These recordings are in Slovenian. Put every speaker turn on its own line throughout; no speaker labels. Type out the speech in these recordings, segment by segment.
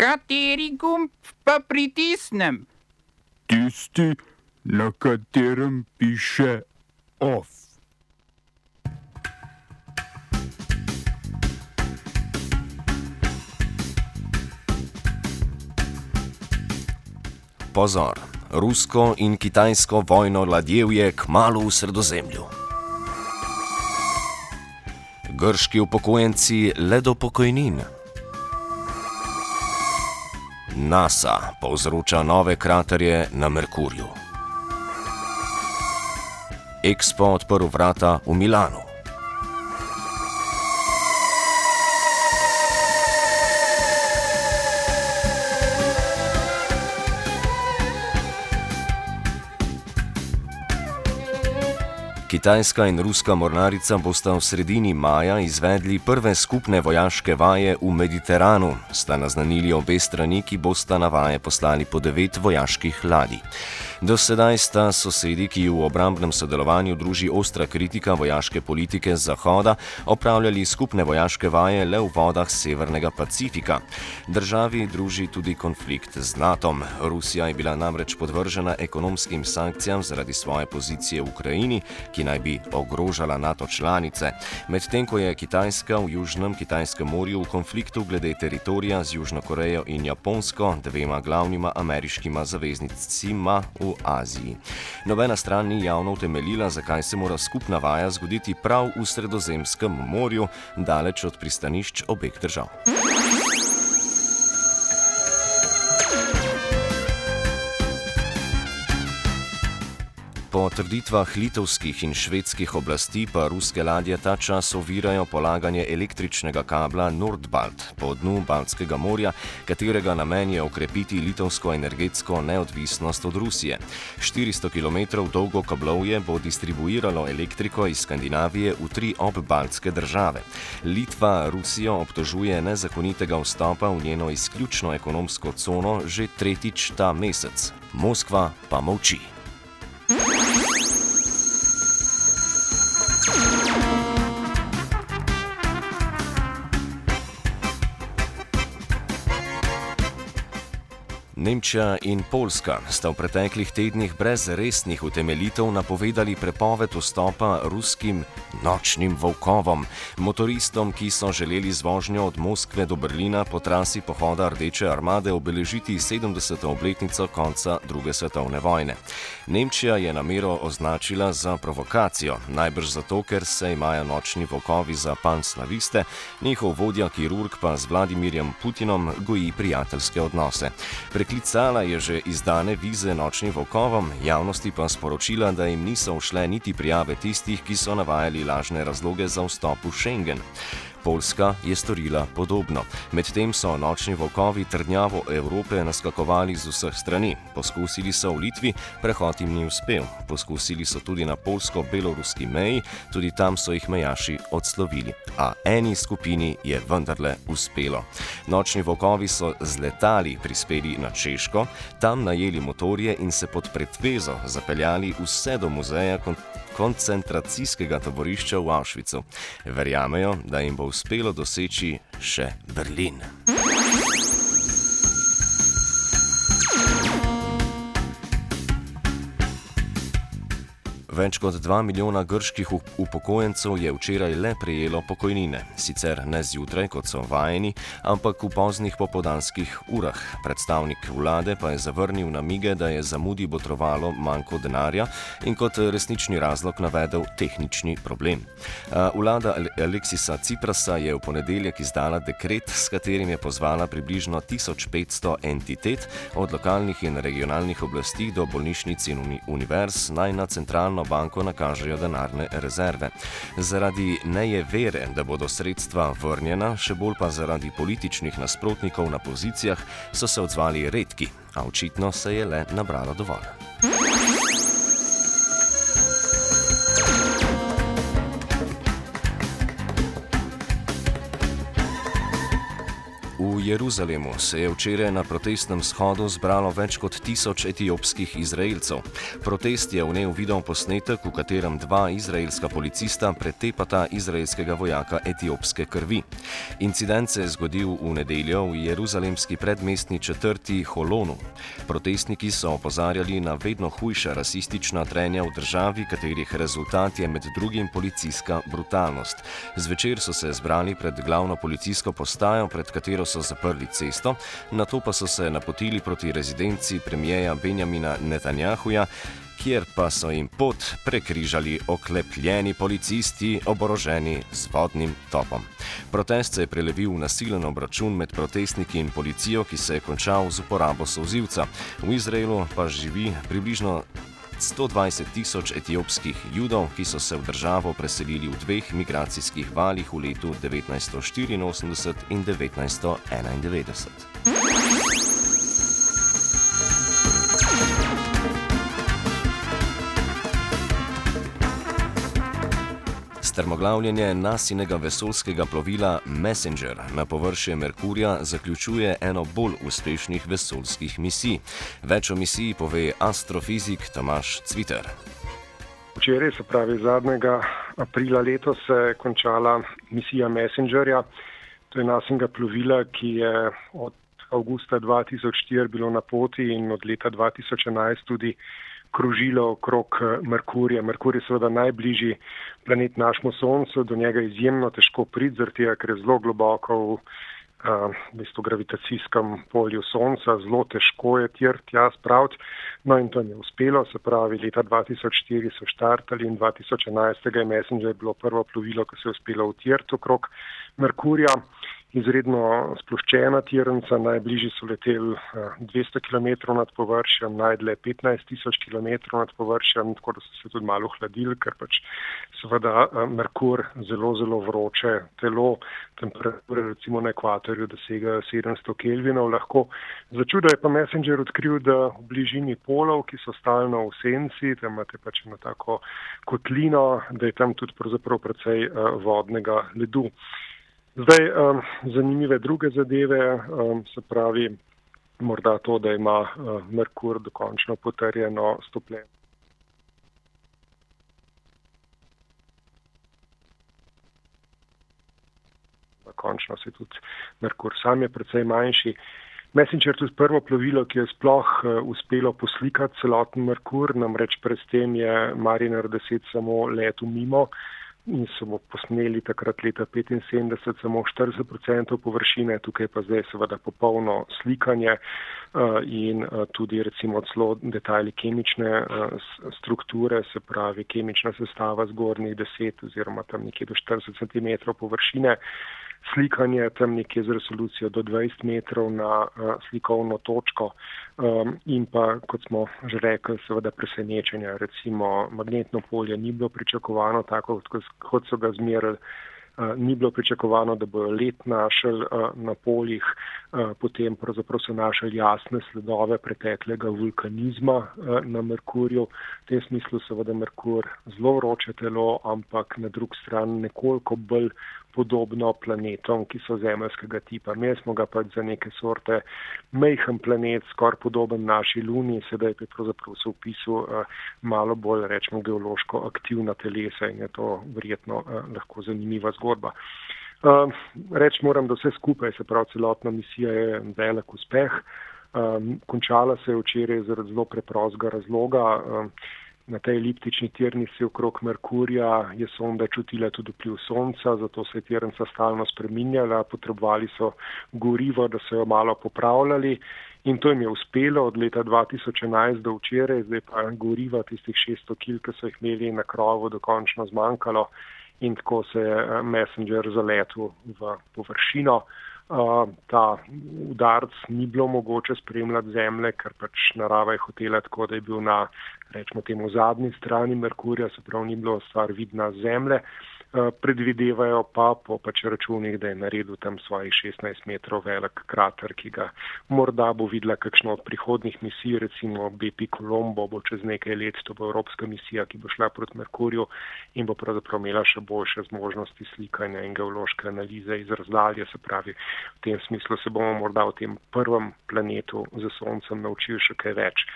Kateri gumb pa pritisnem?
Tisti, na katerem piše OF.
Pozor, rusko in kitajsko vojno ladjevje kmalo v sredozemlju. Grški upokojenci le do pokojnin. NASA povzroča nove kraterje na Merkurju. Expo odprl vrata v Milanu. Kitajska in ruska mornarica bosta v sredini maja izvedli prve skupne vojaške vaje v Mediteranu, sta naznanili obe strani, ki bosta na vaje poslali po devet vojaških ladij. Do sedaj sta sosedi, ki v obrambnem sodelovanju druži ostra kritika vojaške politike Zahoda, opravljali skupne vojaške vaje le v vodah Severnega Pacifika. Državi druži tudi konflikt z NATO. Rusija je bila namreč podvržena ekonomskim sankcijam zaradi svoje pozicije v Ukrajini, ki naj bi ogrožala NATO članice, medtem ko je Kitajska v Južnem Kitajskem morju v konfliktu glede teritorija z Južno Korejo in Japonsko, dvema glavnima ameriškima zaveznicima v Aziji. Nobena stran ni javno utemeljila, zakaj se mora skupna vaja zgoditi prav v Sredozemskem morju, daleč od pristanišč obeh držav. Po trditvah litovskih in švedskih oblasti pa ruske ladje ta čas ovirajo polaganje električnega kabla Nordbalt po dnu Baltskega morja, katerega namen je okrepiti litovsko energetsko neodvisnost od Rusije. 400 km dolgo kablovje bo distribuiralo elektriko iz Skandinavije v tri obbaltske države. Litva Rusijo obtožuje nezakonitega vstopa v njeno izključno ekonomsko cono že tretjič ta mesec. Moskva pa molči. Nemčija in Poljska sta v preteklih tednih brez resnih utemeljitev napovedali prepoved vstopa ruskim nočnim volkovom, motoristom, ki so želeli z vožnjo od Moskve do Berlina po trasi pohoda Rdeče armade obeležiti 70. obletnico konca druge svetovne vojne. Nemčija je namero označila za provokacijo, najbrž zato, ker se imajo nočni volkovi za panslaviste, njihov vodja kirurg pa z Vladimirjem Putinom goji prijateljske odnose. Preklicala je že izdane vize nočnim volkovom, javnosti pa sporočila, da jim niso všle niti prijave tistih, ki so navajali lažne razloge za vstop v Schengen. Poljska je storila podobno. Medtem so nočni volkovi trdnjavo Evrope naskakovali z vseh strani. Poskusili so v Litvi, prehod jim ni uspel. Poskusili so tudi na polsko-beloruski meji, tudi tam so jih mejaši odslovili. A eni skupini je vendarle uspelo. Nočni volkovi so z letali prispeli na Češko, tam najeli motorje in se pod pretvezo zapeljali vse do muzeja koncentracijskega taborišča v Auschwitzu. Verjamejo, da jim bo uspelo doseči še Berlin. Več kot 2 milijona grških upokojencev je včeraj le prejelo pokojnine, sicer ne zjutraj, kot so vajeni, ampak v poznih popodanskih urah. Predstavnik vlade pa je zavrnil namige, da je zamudi botrovalo manjko denarja in kot resnični razlog navedel tehnični problem. Vlada Aleksisa Ciprasa je v ponedeljek izdala dekret, s katerim je pozvala približno 1500 entitet, od lokalnih in regionalnih oblasti do bolnišnic in univerz, naj na centralno banko nakažejo denarne rezerve. Zaradi neje vere, da bodo sredstva vrnjena, še bolj pa zaradi političnih nasprotnikov na pozicijah, so se odzvali redki, a očitno se je le nabralo dovolj. V Jeruzalemu se je včeraj na protestnem shodu zbralo več kot tisoč etiopskih Izraelcev. Protest je vnel video posnetek, v katerem dva izraelska policista pretepata izraelskega vojaka etiopske krvi. Incident se je zgodil v nedeljo v jeruzalemski predmestni četrti Holonu. Protestniki so opozarjali na vedno hujša rasistična trenja v državi, katerih rezultat je med drugim policijska brutalnost. Zvečer so se zbrali pred glavno policijsko postajo, pred katero so zaprli cesto, na to pa so se napotili proti rezidenci premijeja Benjamina Netanjahuja, kjer pa so jim pot prekrižali oklepljeni policisti, oboroženi z vodnim topom. Protest se je prelevil v nasilen obračun med protestniki in policijo, ki se je končal z uporabo sozivca. V Izraelu pa živi približno 120 tisoč etiopskih judov, ki so se v državo preselili v dveh migracijskih valih v letu 1984 in 1991. Strmoglavljenje nasinega vesoljskega plovila Messenger na površje Merkurja zaključuje eno bolj uspešnih vesoljskih misij. Več o misiji pove astrofizik Tomaš Cviter.
Včeraj, se pravi zadnjega aprila letos, se je končala misija Messengerja. To je nasinega plovila, ki je od avgusta 2004 bilo na poti in od leta 2011 tudi krožilo okrog eh, Merkurja. Merkur je seveda najbližji planet našemu Soncu, do njega je izjemno težko priti, ker je zelo globoko v, uh, v bistvu gravitacijskem polju Sonca, zelo težko je tjer tja spraviti. No in to je uspelo, se pravi, leta 2004 so štartali in 2011 je Messenger bilo prvo plovilo, ki se je uspelo utjerti okrog Merkurja izredno sploščena tirnica, najbližji so leteli 200 eh, km nad površjem, najdle 15 tisoč km nad površjem, tako da so se tudi malo hladili, ker pač seveda eh, Merkur zelo, zelo vroče telo, temperature recimo na ekvatorju dosega 700 kelvinov lahko. Začudo je pa Messenger odkril, da v bližini polov, ki so stalno v senci, tam imate pač eno tako kotlino, da je tam tudi pravzaprav precej uh, vodnega ledu. Zdaj, um, zanimive druge zadeve, um, se pravi, morda to, da ima uh, Merkur dokončno potrjeno stopljenje. Končno se tudi Merkur sam je precej manjši. Messenger tudi prvo plovilo, ki je sploh uh, uspelo poslikati celoten Merkur, namreč pred tem je Mariner 10 samo letu mimo. Uh, in so posneli takrat leta 75 samo 40% površine, tukaj pa zdaj seveda popolno slikanje uh, in uh, tudi recimo celo detajli kemične uh, strukture, se pravi kemična sestava zgornjih 10 oziroma tam nekje do 40 cm površine. Slikanje tam nekje z resolucijo do 20 metrov na uh, slikovno točko um, in pa, kot smo že rekli, seveda presenečenja. Recimo magnetno polje ni bilo pričakovano tako, kot so ga zmerili. Uh, ni bilo pričakovano, da bojo let našli uh, na poljih, potem pravzaprav so našli jasne sledove preteklega vulkanizma na Merkurju. V tem smislu seveda Merkur zelo vroče telo, ampak na drug stran nekoliko bolj podobno planetom, ki so zemljskega tipa. Mi smo ga pač za neke sorte mejhen planet, skoraj podoben naši Luni, sedaj pa je pravzaprav se upisal uh, malo bolj, rečemo, geološko aktivna telesa in je to verjetno uh, lahko zanimiva zgodba. Uh, reč moram, da vse skupaj, se pravi celotna misija je velik uspeh. Um, končala se je včeraj zaradi zelo preprostega razloga. Um, na tej eliptični tirnici okrog Merkurja je sonda čutila tudi vpliv sonca, zato se je tirnica stalno spreminjala, potrebovali so gorivo, da so jo malo popravljali. In to jim je uspelo. Od leta 2011 do včeraj, zdaj pa goriva tistih 600 kil, ki so jih imeli na krovu, dokončno zmanjkalo. In tako se je eh, Messenger zaletel v površino ta udarc ni bilo mogoče spremljati zemlje, ker pač narava je hotela tako, da je bil na, rečemo temu, zadnji strani Merkurja, se pravi, ni bilo stvar vidna zemlje. Predvidevajo pa po pač računih, da je naredil tam svojih 16 metrov velik krater, ki ga morda bo videla kakšno od prihodnih misij, recimo BP Colombo bo čez nekaj let, to bo Evropska misija, ki bo šla proti Merkurju in bo pravzaprav imela še boljše zmožnosti slikanja in geološke analize iz razdalje, se pravi, v tem smislu se bomo morda v tem prvem planetu za Soncem naučili še kaj več.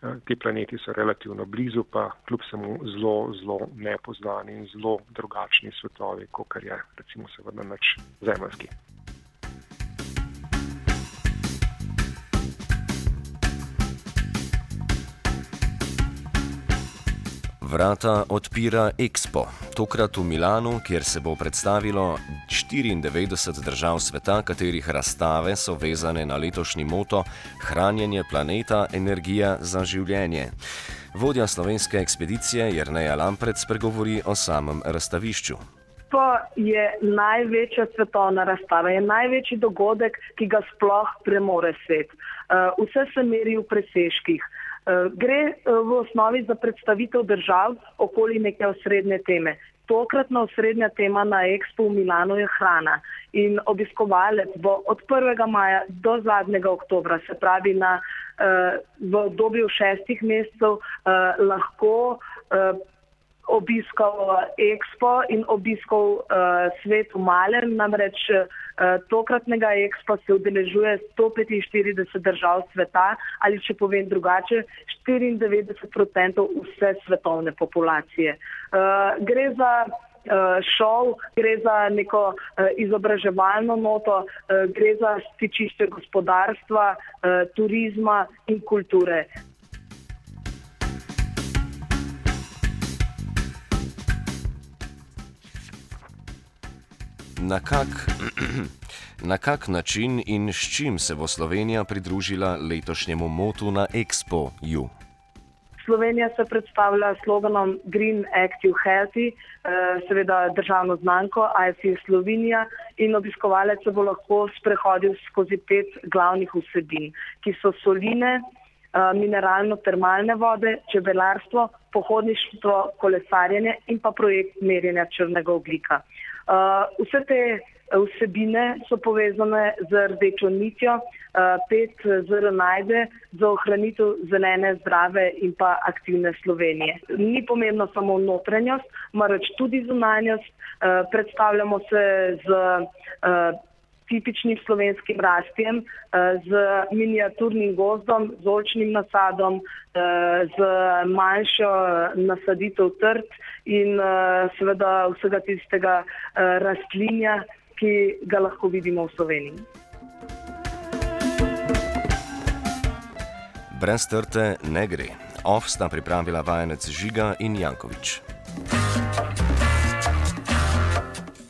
Ti planeti so relativno blizu, pa kljub samo zelo, zelo nepoznani in zelo drugačni svetovi, kot je recimo seveda nač zemljski.
Vrata odpira Expo, tokrat v Milanu, kjer se bo predstavilo 94 držav sveta, katerih razstave so vezane na letošnji moto Hranjenje planeta, energija za življenje. Vodja slovenske ekspedicije Jrneja Lampred spregovori o samem razstavišču.
To je največja svetovna razstava, je največji dogodek, ki ga sploh premore svet. Uh, vse se meri v presežkih. Uh, gre uh, v osnovi za predstavitev držav okoli neke osrednje teme. Tokratna osrednja tema na Expo v Milano je hrana in obiskovalec bo od 1. maja do zadnjega oktobra, se pravi na, uh, v obdobju šestih mesecev, lahko obiskal Expo in obiskal uh, svet v Malem, namreč uh, tokratnega Expo se udeležuje 145 držav sveta ali če povem drugače, 94% vse svetovne populacije. Uh, gre za uh, šov, gre za neko uh, izobraževalno noto, uh, gre za stičišče gospodarstva, uh, turizma in kulture.
Na kak, na kak način in s čim se bo Slovenija pridružila letošnjemu motu na Expo U?
Slovenija se predstavlja s sloganom Green Active Healthy, seveda državno znamko IFU Slovenija in obiskovalec bo lahko sprehodil skozi pet glavnih vsebin, ki so soline, mineralno-termalne vode, čebelarstvo, pohodništvo, kolesarjenje in pa projekt merjenja črnega oglika. Uh, vse te vsebine so povezane z rdečo nitjo, pet zelo najde za ohranitev zelene, zdrave in pa aktivne Slovenije. Ni pomembno samo notranjost, marveč tudi zunanjost. Predstavljamo se z tipičnim slovenskim rastjem, uh, z miniaturnim gozdom, z olčnim nasadom, uh, z manjšo nasaditev trt in seveda vsega tistega rastlinja, ki ga lahko vidimo v Sloveniji.
Brez trte ne gre. Off sta pripravila vajenec Žiga in Jankovič.